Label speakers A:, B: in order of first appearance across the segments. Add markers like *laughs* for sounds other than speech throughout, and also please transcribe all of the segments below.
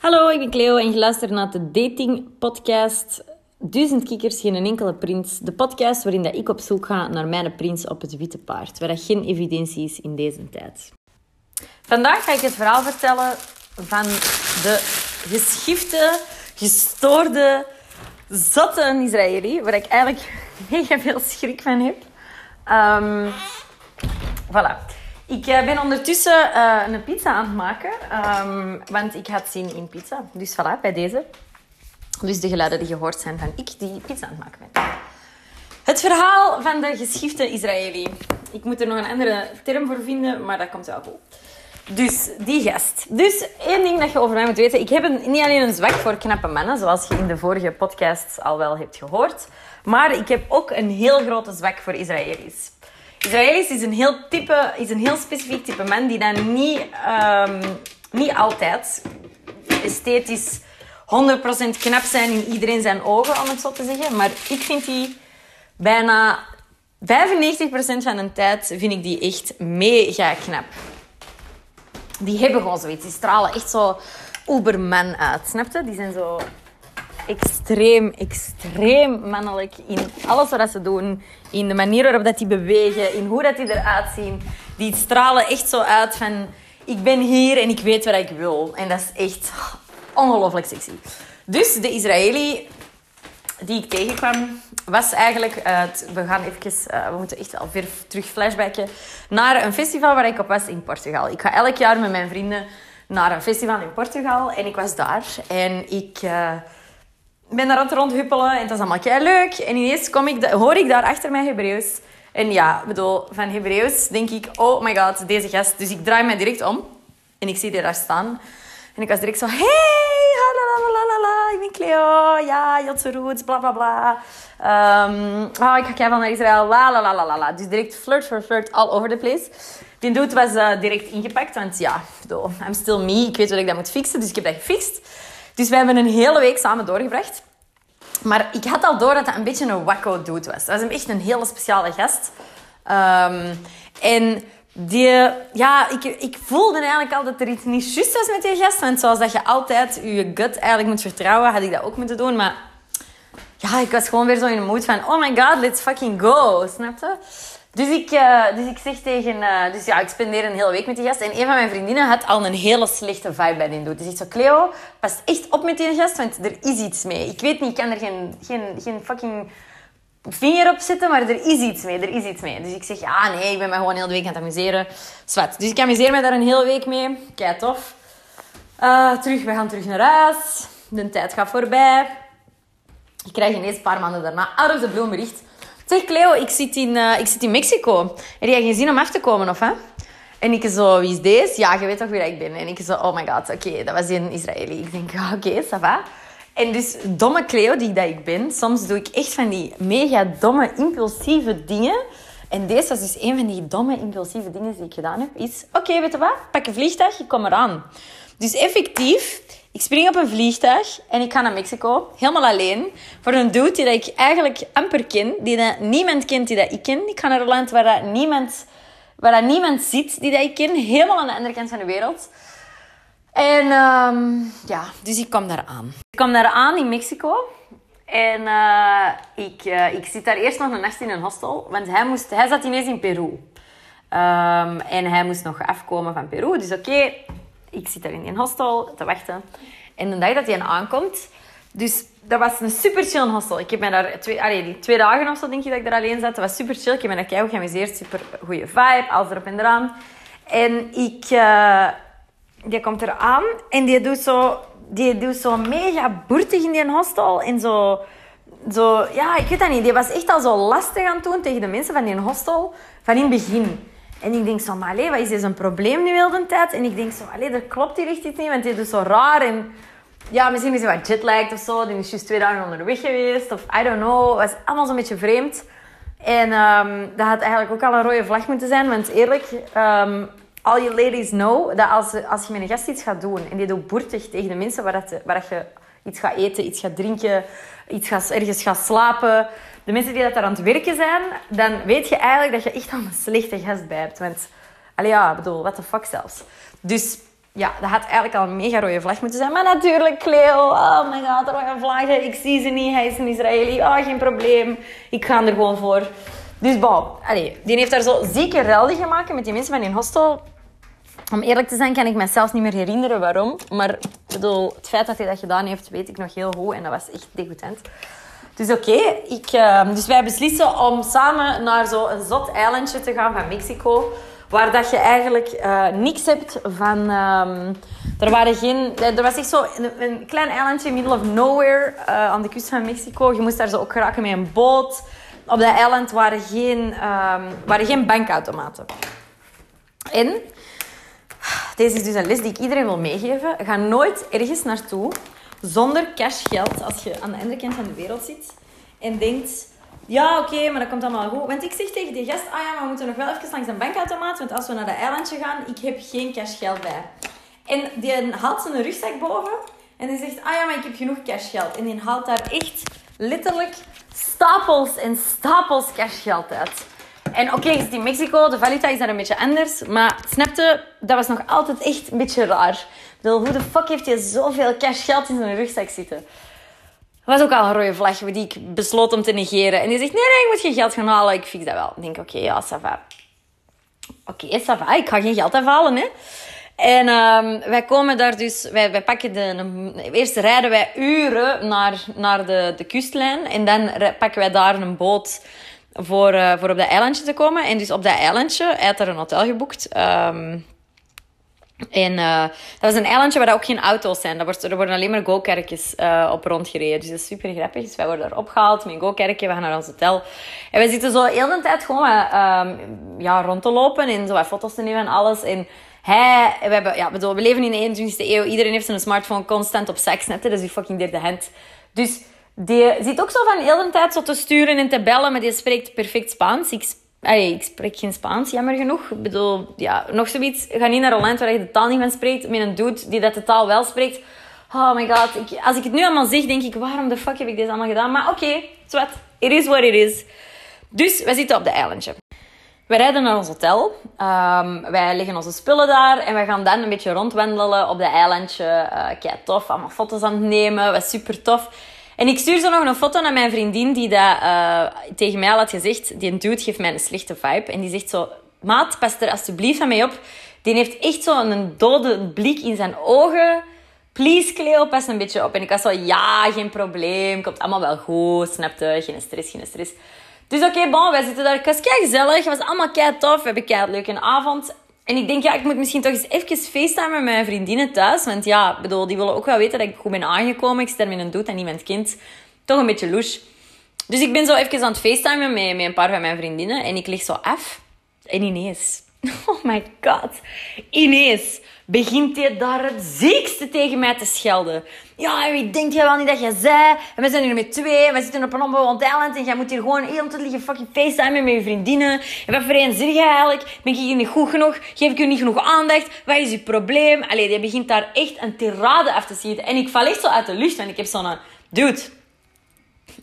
A: Hallo, ik ben Cleo en je luistert naar de dating podcast Duizend kikkers, geen enkele prins. De podcast waarin dat ik op zoek ga naar mijn prins op het witte paard. Waar dat geen evidentie is in deze tijd. Vandaag ga ik het verhaal vertellen van de geschifte, gestoorde, zotte Israëli. Waar ik eigenlijk *laughs* mega veel schrik van heb. Um, voilà. Ik eh, ben ondertussen uh, een pizza aan het maken, um, want ik had zin in pizza. Dus voilà, bij deze. Dus de geluiden die gehoord zijn van ik die pizza aan het maken ben. Het verhaal van de geschifte Israëli. Ik moet er nog een andere term voor vinden, maar dat komt wel goed. Dus die gast. Dus één ding dat je over mij moet weten. Ik heb niet alleen een zwak voor knappe mannen, zoals je in de vorige podcast al wel hebt gehoord. Maar ik heb ook een heel grote zwak voor Israëli's. Israëli's is een heel type, is een heel specifiek type man die dan niet, um, niet altijd esthetisch 100% knap zijn in iedereen zijn ogen, om het zo te zeggen. Maar ik vind die bijna 95% van de tijd vind ik die echt mega knap. Die hebben gewoon zoiets. Die stralen echt zo uberman uit. Snap je? Die zijn zo extreem, extreem mannelijk in alles wat ze doen. In de manier waarop dat die bewegen, in hoe dat die eruit zien. Die stralen echt zo uit van... Ik ben hier en ik weet wat ik wil. En dat is echt ongelooflijk sexy. Dus de Israëli die ik tegenkwam, was eigenlijk... we gaan even... Uh, we moeten echt wel weer terug flashbacken. Naar een festival waar ik op was in Portugal. Ik ga elk jaar met mijn vrienden naar een festival in Portugal. En ik was daar. En ik... Uh, ben daar aan rondhuppelen en het was allemaal kei leuk. En ineens kom ik, hoor ik daar achter mij Hebreeuws. En ja, bedoel, van Hebreeuws denk ik, oh my god, deze gast. Dus ik draai mij direct om en ik zie die daar staan. En ik was direct zo, hey, la ik ben Cleo, ja, Jotse roots, bla bla bla. Um, oh, ik ga kijken naar Israël, la la la la la. Dus direct flirt for flirt all over the place. Die dude was uh, direct ingepakt, want ja, bedoel, I'm still me. Ik weet wat ik dat moet fixen, dus ik heb dat gefixt. Dus we hebben een hele week samen doorgebracht. Maar ik had al door dat dat een beetje een wacko dude was. Dat was echt een hele speciale gast. Um, en die, ja, ik, ik voelde eigenlijk al dat er iets niet juist was met die gast. Want zoals dat je altijd je gut eigenlijk moet vertrouwen, had ik dat ook moeten doen. Maar ja, ik was gewoon weer zo in de mood van... Oh my god, let's fucking go. Snap je? Dus ik, uh, dus ik zeg tegen... Uh, dus ja, ik spendeer een hele week met die gast. En een van mijn vriendinnen had al een hele slechte vibe bij die doet. Dus ik zo, Cleo, pas echt op met die gast, want er is iets mee. Ik weet niet, ik kan er geen, geen, geen fucking vinger op zetten, maar er is iets mee. Er is iets mee. Dus ik zeg, ja, nee, ik ben me gewoon heel de week aan het amuseren. Zwat. Dus ik amuseer me daar een hele week mee. Kijk, tof. Uh, terug, we gaan terug naar huis. De tijd gaat voorbij. Ik krijg ineens een paar maanden daarna out of the Zeg Cleo, ik zit in, uh, ik zit in Mexico. Heb jij geen zin om af te komen, of hè? En ik zo, wie is deze? Ja, je weet toch wie ik ben? En ik zo, oh my god, oké, dat was een Israëli. Ik denk, *laughs* oké, okay, ça va. En dus, domme Cleo die dat ik ben, soms doe ik echt van die mega domme, impulsieve dingen. En deze was dus een van die domme, impulsieve dingen die ik gedaan heb. Is, oké, weet je wat? Pak een vliegtuig, ik kom eraan. Dus effectief ik spring op een vliegtuig en ik ga naar Mexico, helemaal alleen. Voor een dude die ik eigenlijk amper ken, die dat niemand kent die dat ik ken. Ik ga naar een land waar dat niemand, waar dat niemand zit die dat ik ken, helemaal aan de andere kant van de wereld. En um, ja, dus ik kom daar aan. Ik kom daar aan in Mexico. En uh, ik, uh, ik zit daar eerst nog een nacht in een hostel, want hij, moest, hij zat ineens in Peru. Um, en hij moest nog afkomen van Peru. Dus oké, ik zit daar in een hostel te wachten. En de dag dat hij aankomt... Dus dat was een super chill hostel. Ik heb me daar twee, allee, twee dagen of zo denk je dat ik daar alleen zat. Dat was super chill. Ik heb me daar keihard geamuseerd. Super goede vibe. Alles erop en eraan. En ik... Uh, die komt er aan en die doet zo... Die doet zo mega boertig in die hostel. En zo... Zo, ja, ik weet dat niet. Die was echt al zo lastig aan het doen tegen de mensen van die hostel. Van in het begin. En ik denk zo, maar wat is dit een probleem nu wel de tijd? En ik denk zo, allee, er klopt hier echt niet, want dit is zo raar. En ja, misschien is hij wat jetlagged of zo. Die is juist twee dagen onderweg geweest. Of I don't know. Het was allemaal zo'n beetje vreemd. En um, dat had eigenlijk ook al een rode vlag moeten zijn. Want eerlijk, um, all you ladies know dat als, als je met een gast iets gaat doen en die doet boertig tegen de mensen waar, dat, waar dat je iets gaat eten, iets gaat drinken, iets gaat, ergens gaat slapen, de mensen die dat daar aan het werken zijn, dan weet je eigenlijk dat je echt al een slechte gast bij hebt. Want, allee ja, bedoel, what the fuck zelfs. Dus ja, dat had eigenlijk al een mega rode vlag moeten zijn. Maar natuurlijk, Cleo, oh my god, rode vlaggen. Ik zie ze niet, hij is een Israëli. Oh, geen probleem. Ik ga er gewoon voor. Dus bon, allez, die heeft daar zo zieke relden gemaakt met die mensen van die hostel. Om eerlijk te zijn kan ik mezelf niet meer herinneren waarom. Maar bedoel, het feit dat hij dat gedaan heeft, weet ik nog heel goed. En dat was echt degoutant. Dus oké, ik, uh, dus wij beslissen om samen naar zo'n zot eilandje te gaan van Mexico. Waar dat je eigenlijk uh, niks hebt van... Um, er, waren geen, er was echt zo een, een klein eilandje, middle of nowhere, uh, aan de kust van Mexico. Je moest daar zo ook geraken met een boot. Op dat eiland waren geen, um, waren geen bankautomaten. En... Deze is dus een les die ik iedereen wil meegeven. Ga nooit ergens naartoe zonder cashgeld als je aan de andere kant van de wereld zit en denkt ja, oké, maar dat komt allemaal goed. Want ik zeg tegen die gast, ah ja, maar we moeten nog wel even langs een bankautomaat, want als we naar dat eilandje gaan, ik heb geen cashgeld bij. En die haalt zijn rugzak boven en die zegt, ah ja, maar ik heb genoeg cashgeld. En die haalt daar echt letterlijk stapels en stapels cashgeld uit. En oké, okay, zit in Mexico, de valuta is daar een beetje anders. Maar snapte, dat was nog altijd echt een beetje raar. Ik hoe de fuck heeft hij zoveel cashgeld in zijn rugzak zitten? Dat was ook al een rode vlag die ik besloot om te negeren. En die zegt, nee, nee, ik moet geen geld gaan halen. Ik fix dat wel. Ik denk, oké, ja, ça va. Oké, okay, ça va. Ik ga geen geld afhalen, hè. En um, wij komen daar dus... Wij, wij pakken de... eerst rijden wij uren naar, naar de, de kustlijn. En dan pakken wij daar een boot voor, uh, voor op dat eilandje te komen. En dus op dat eilandje, hij had er een hotel geboekt... Um, en uh, dat was een eilandje waar ook geen auto's zijn. wordt, er worden alleen maar go-kerkjes uh, op rondgereden. Dus dat is super grappig. Dus wij worden daar opgehaald met een go-kerkje. We gaan naar ons hotel. En we zitten zo heel de tijd gewoon uh, ja, rond te lopen. En zo wat foto's te nemen en alles. En. We, hebben, ja, bedoel, we leven in de 21e eeuw. Iedereen heeft zijn smartphone constant op seksnetten. Dat is die fucking derde hand. Dus die zit ook zo van heel tijd zo te sturen en te bellen. Maar die spreekt perfect Spaans. Ik ik spreek geen Spaans, jammer genoeg. Ik bedoel, ja, nog zoiets. Ga niet naar een land waar je de taal niet van spreekt. Met een dude die dat de taal wel spreekt. Oh my god. Ik, als ik het nu allemaal zeg, denk ik... Waarom de fuck heb ik dit allemaal gedaan? Maar oké, okay, zwart. It is what it is. Dus, wij zitten op de eilandje. We rijden naar ons hotel. Um, wij leggen onze spullen daar. En we gaan dan een beetje rondwandelen op de eilandje. Uh, kei tof. Allemaal foto's aan het nemen. Was super tof. En ik stuur zo nog een foto naar mijn vriendin die dat, uh, tegen mij al had gezegd. Die dude geeft mij een slechte vibe. En die zegt zo... Maat, pas er alsjeblieft van mij op. Die heeft echt zo een dode blik in zijn ogen. Please, Cleo, pas een beetje op. En ik was zo... Ja, geen probleem. Komt allemaal wel goed. Snapte? Geen stress, geen stress. Dus oké, okay, bon, wij zitten daar. Het was kei gezellig. Het was allemaal kei tof. We hebben kei leuke avond. En ik denk, ja, ik moet misschien toch eens even facetimen met mijn vriendinnen thuis. Want ja, bedoel, die willen ook wel weten dat ik goed ben aangekomen. Ik ster met een doet en met kind. Toch een beetje louche. Dus ik ben zo even aan het facetimen met, met een paar van mijn vriendinnen. En ik lig zo af. En ineens... *laughs* Oh my god. Ineens begint hij daar het ziekste tegen mij te schelden. Ja, wie denkt jij wel niet dat jij zei? En we zijn hier met twee, we zitten op een onbewoond eiland en jij moet hier gewoon heel tijd liggen fucking facetimen met je vriendinnen. En wat voor een jij eigenlijk? Ben ik hier niet goed genoeg? Geef ik u niet genoeg aandacht? Wat is je probleem? Allee, die begint daar echt een tirade af te schieten. En ik val echt zo uit de lucht, want ik heb zo'n... Dude,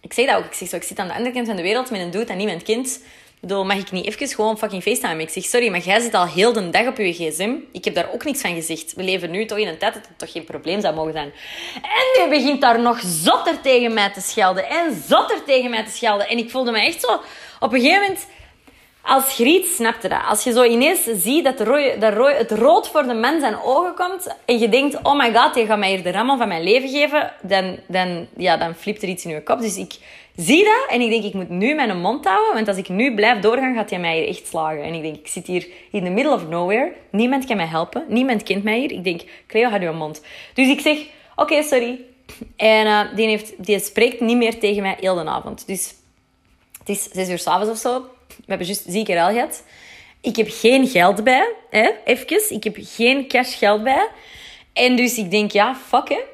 A: ik zeg dat ook. Ik zeg zo, ik zit aan de andere kant van de wereld met een dude en een kind. Ik mag ik niet even gewoon fucking FaceTime? Ik zeg, sorry, maar jij zit al heel de dag op je gsm. Ik heb daar ook niks van gezegd. We leven nu toch in een tijd dat het toch geen probleem zou mogen zijn. En nu begint daar nog zotter tegen mij te schelden. En zotter tegen mij te schelden. En ik voelde me echt zo... Op een gegeven moment... Als griet snapte dat. Als je zo ineens ziet dat, het rood voor de mens zijn ogen komt en je denkt, oh my god, je gaat mij hier de rammel van mijn leven geven, dan, dan, ja, dan flipt er iets in je kop. Dus ik zie dat en ik denk, ik moet nu mijn mond houden, want als ik nu blijf doorgaan, gaat hij mij hier echt slagen. En ik denk, ik zit hier in the middle of nowhere, niemand kan mij helpen, niemand kent mij hier. Ik denk, Cleo, houd je mond. Dus ik zeg, oké, sorry. En uh, die, heeft, die spreekt niet meer tegen mij heel de avond. Dus het is zes uur s'avonds of zo. We hebben juist zieke rel gehad. Ik heb geen geld bij, hè, even. Ik heb geen cash geld bij. En dus ik denk, ja, fuck.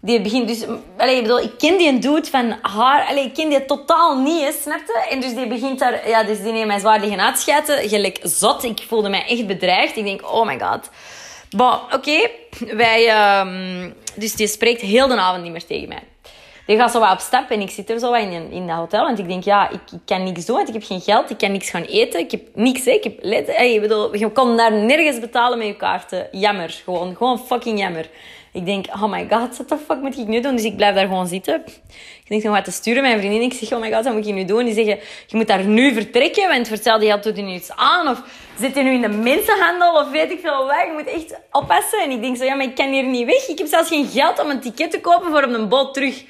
A: Die begint dus... Allee, ik bedoel, ik ken die dude van haar... Allee, ik ken die totaal niet, hè, snapte? En dus die begint daar... Ja, dus die neemt mij zwaar liggen uitschijten. Gelijk zot. Ik voelde mij echt bedreigd. Ik denk, oh my god. Bon, oké. Wij... Um, dus die spreekt heel de avond niet meer tegen mij. Die gaat zo wat op stap en ik zit er zo wat in, in dat hotel. Want ik denk, ja, ik, ik kan niks doen, want ik heb geen geld. Ik kan niks gaan eten. Ik heb niks. Ik heb let, hey, ik bedoel, je kon daar nergens betalen met je kaarten. Jammer, gewoon. Gewoon fucking jammer. Ik denk, oh my god, what the fuck moet ik nu doen? Dus ik blijf daar gewoon zitten. Ik denk nog wat te sturen, mijn vriendin. Ik zeg, oh my god, wat moet je nu doen? Die zeggen, je moet daar nu vertrekken, want vertel die geld doet nu iets aan. Of zit je nu in de mensenhandel, of weet ik veel wat. Je moet echt oppassen. En ik denk zo, ja, maar ik kan hier niet weg. Ik heb zelfs geen geld om een ticket te kopen voor op een boot terug.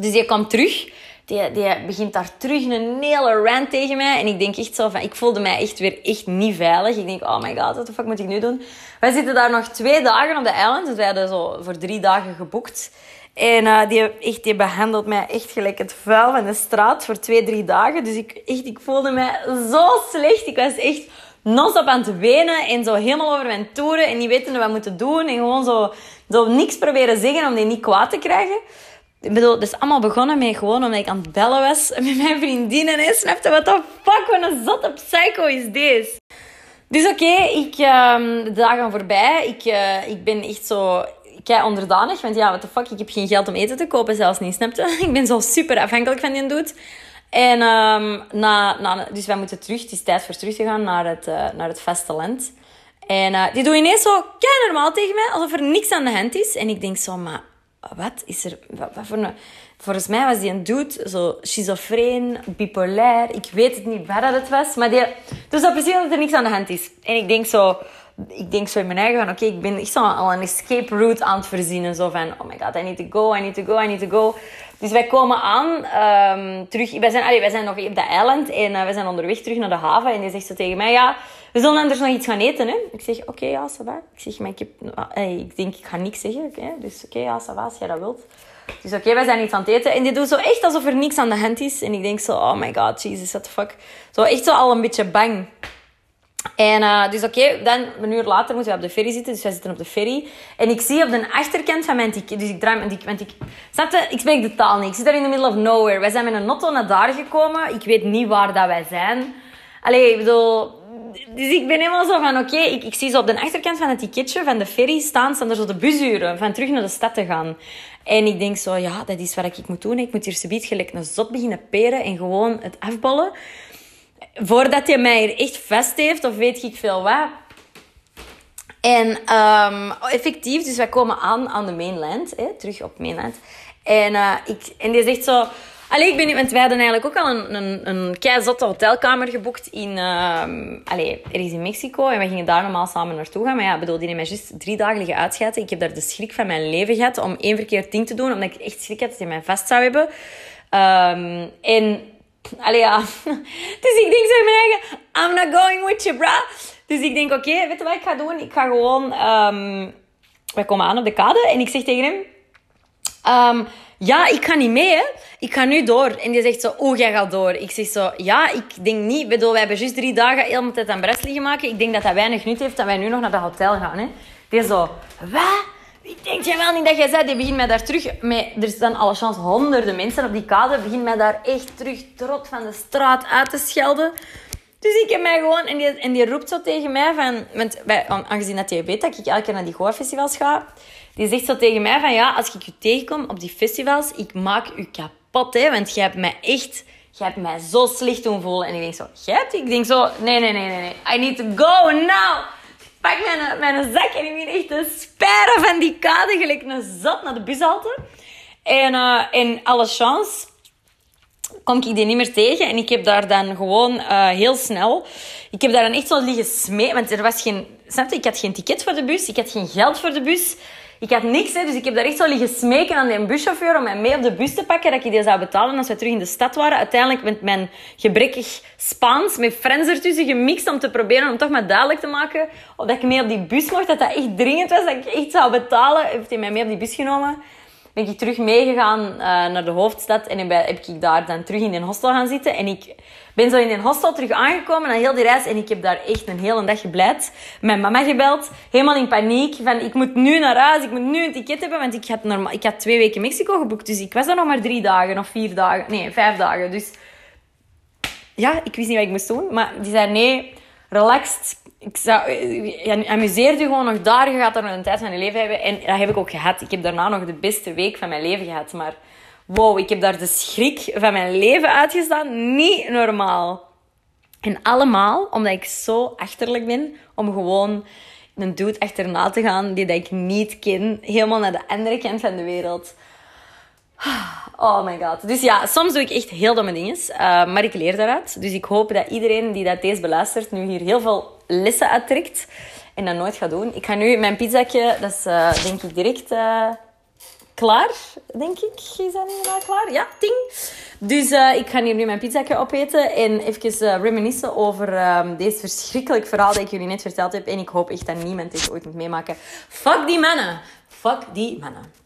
A: Dus die komt terug. Die, die begint daar terug een hele rant tegen mij. En ik denk echt zo van... Ik voelde mij echt weer echt niet veilig. Ik denk, oh my god, wat de fuck moet ik nu doen? Wij zitten daar nog twee dagen op de eiland. Dus wij hadden zo voor drie dagen geboekt. En uh, die, echt, die behandelt mij echt gelijk het vuil van de straat voor twee, drie dagen. Dus ik, echt, ik voelde mij zo slecht. Ik was echt non-stop aan het wenen en zo helemaal over mijn toeren en niet weten wat moeten doen. En gewoon zo, zo niks proberen zeggen om die niet kwaad te krijgen. Ik bedoel, het is allemaal begonnen met gewoon omdat ik aan het bellen was *laughs* met mijn vriendinnen. En snapte, wat de fuck, wat een zotte psycho is deze? Dus oké, uh, de dagen voorbij. Ik, uh, ik ben echt zo kei onderdanig. Want ja, wat de fuck, ik heb geen geld om eten te kopen, zelfs niet, snapte? *laughs* Ik ben zo super afhankelijk van die doet. En um, na, na, dus wij moeten terug. Het is tijd voor terug te gaan naar het, uh, naar het vasteland. En uh, die doet ineens zo kei normaal tegen mij, alsof er niks aan de hand is. En ik denk zo, maar wat is er... Wat, voor. Volgens mij was die een dude zo schizofreen, bipolair. Ik weet het niet waar dat het was. Maar die... Dus dat precies dat er niks aan de hand is. En ik denk zo... Ik denk zo in mijn eigen van... Oké, ik ben echt zo al een escape route aan het verzinnen. Zo van... Oh my god, I need to go, I need to go, I need to go. Dus wij komen aan, um, terug... Wij zijn, allee, wij zijn nog op dat eiland. En uh, wij zijn onderweg terug naar de haven. En die zegt zo tegen mij... Ja, we zullen anders nog iets gaan eten, hè? Ik zeg, oké, okay, ja, ça. Ik zeg, maar ik heb... Ik denk, ik ga niks zeggen, okay? Dus oké, okay, ja, ça als jij dat wilt. Dus oké, wij zijn iets aan het eten. En die doet zo echt alsof er niks aan de hand is. En ik denk zo, oh my god, Jesus, what the fuck. Zo echt zo al een beetje bang. En uh, dus oké, dan een uur later moeten we op de ferry zitten. Dus wij zitten op de ferry. En ik zie op de achterkant van mijn ticket... Dus ik draai mijn ticket... Ik, spreek de taal niet. Ik zit daar in the middle of nowhere. Wij zijn met een auto naar daar gekomen. Ik weet niet waar dat wij zijn. Allee, ik bedoel dus ik ben helemaal zo van, oké, ik, ik zie zo op de achterkant van het ticketje van de ferry staan, staan er zo de busuren van terug naar de stad te gaan. En ik denk zo, ja, dat is wat ik moet doen. Ik moet hier subiet gelijk een zot beginnen peren en gewoon het afballen. Voordat hij mij hier echt vast heeft, of weet ik veel wat. En um, effectief, dus wij komen aan aan de mainland, hè, terug op mainland. En, uh, ik, en die zegt zo... Allee, ik ben, wij hadden eigenlijk ook al een, een, een keizotte hotelkamer geboekt in, uh, allee, er is in Mexico. En we gingen daar normaal samen naartoe gaan. Maar ja, bedoel, die hebben mij juist drie dagen liggen. Ik heb daar de schrik van mijn leven gehad om één verkeerd ding te doen. Omdat ik echt schrik had dat hij mij vast zou hebben. Um, en, allee ja. *laughs* dus ik denk zo in mijn eigen, I'm not going with you, bra. Dus ik denk, oké, weet je wat ik ga doen? Ik ga gewoon... Um, wij komen aan op de kade en ik zeg tegen hem... Um, ja, ik ga niet mee. Ik ga nu door. En die zegt zo, oh, jij gaat door. Ik zeg zo, ja, ik denk niet. Bedoel, wij hebben juist drie dagen helemaal tijd aan Brest liggen maken. Ik denk dat dat weinig nut heeft dat wij nu nog naar dat hotel gaan, hè. Die zo, wat? Ik denk jij wel niet dat jij zei, die begint mij daar terug... Met, er staan alle chance honderden mensen op die kade. Begint mij daar echt terug trot van de straat uit te schelden. Dus ik heb mij gewoon... En die, en die roept zo tegen mij van... Want bij, aangezien dat jij weet dat ik elke keer naar die goorfestivals ga... Die zegt zo tegen mij van... Ja, als ik je tegenkom op die festivals... Ik maak u kapot, hè. Want jij hebt mij echt... Jij hebt mij zo slecht doen voelen. En ik denk zo... Jij Ik denk zo... Nee, nee, nee, nee, nee. I need to go now. Pak mijn, mijn zak en ik begin echt te speren van die kade. Gelijk een zat naar de bushalte. En, uh, en alle chance kom ik die niet meer tegen. En ik heb daar dan gewoon uh, heel snel... Ik heb daar dan echt zo liggen smee... Want er was geen... Snap je? Ik had geen ticket voor de bus. Ik had geen geld voor de bus. Ik had niks, hè, dus ik heb daar echt zo liggen smeken aan die buschauffeur om mij mee op de bus te pakken, dat ik die zou betalen als we terug in de stad waren. Uiteindelijk met mijn gebrekkig Spaans, met Frans ertussen gemixt om te proberen om toch maar duidelijk te maken of dat ik mee op die bus mocht, dat dat echt dringend was, dat ik echt zou betalen. Heeft hij mij mee op die bus genomen ben ik terug meegegaan uh, naar de hoofdstad en heb ik daar dan terug in een hostel gaan zitten. En ik ben zo in een hostel terug aangekomen na heel die reis en ik heb daar echt een hele dag gebleid. Mijn mama gebeld, helemaal in paniek, van ik moet nu naar huis, ik moet nu een ticket hebben, want ik had, normaal, ik had twee weken Mexico geboekt, dus ik was daar nog maar drie dagen of vier dagen, nee, vijf dagen. Dus ja, ik wist niet wat ik moest doen, maar die zei nee, relaxed. Ik zou, je amuseert je gewoon nog daar. Je gaat er nog een tijd van je leven hebben. En dat heb ik ook gehad. Ik heb daarna nog de beste week van mijn leven gehad. Maar wow, ik heb daar de schrik van mijn leven uitgestaan. Niet normaal. En allemaal omdat ik zo achterlijk ben om gewoon een dude achterna te gaan die dat ik niet ken. Helemaal naar de andere kant van de wereld. Oh my god. Dus ja, soms doe ik echt heel domme dingen. Uh, maar ik leer daaruit. Dus ik hoop dat iedereen die dat deze beluistert nu hier heel veel lessen uittrekt. En dat nooit gaat doen. Ik ga nu mijn pizzakje, dat is uh, denk ik direct uh, klaar. Denk ik. Is dat helemaal klaar? Ja, ting. Dus ik ga hier nu mijn pizzakje opeten. En even reminiscen over um, deze verschrikkelijk verhaal dat ik jullie net verteld heb. En ik hoop echt dat niemand dit ooit moet meemaken. Fuck die mannen. Fuck die mannen.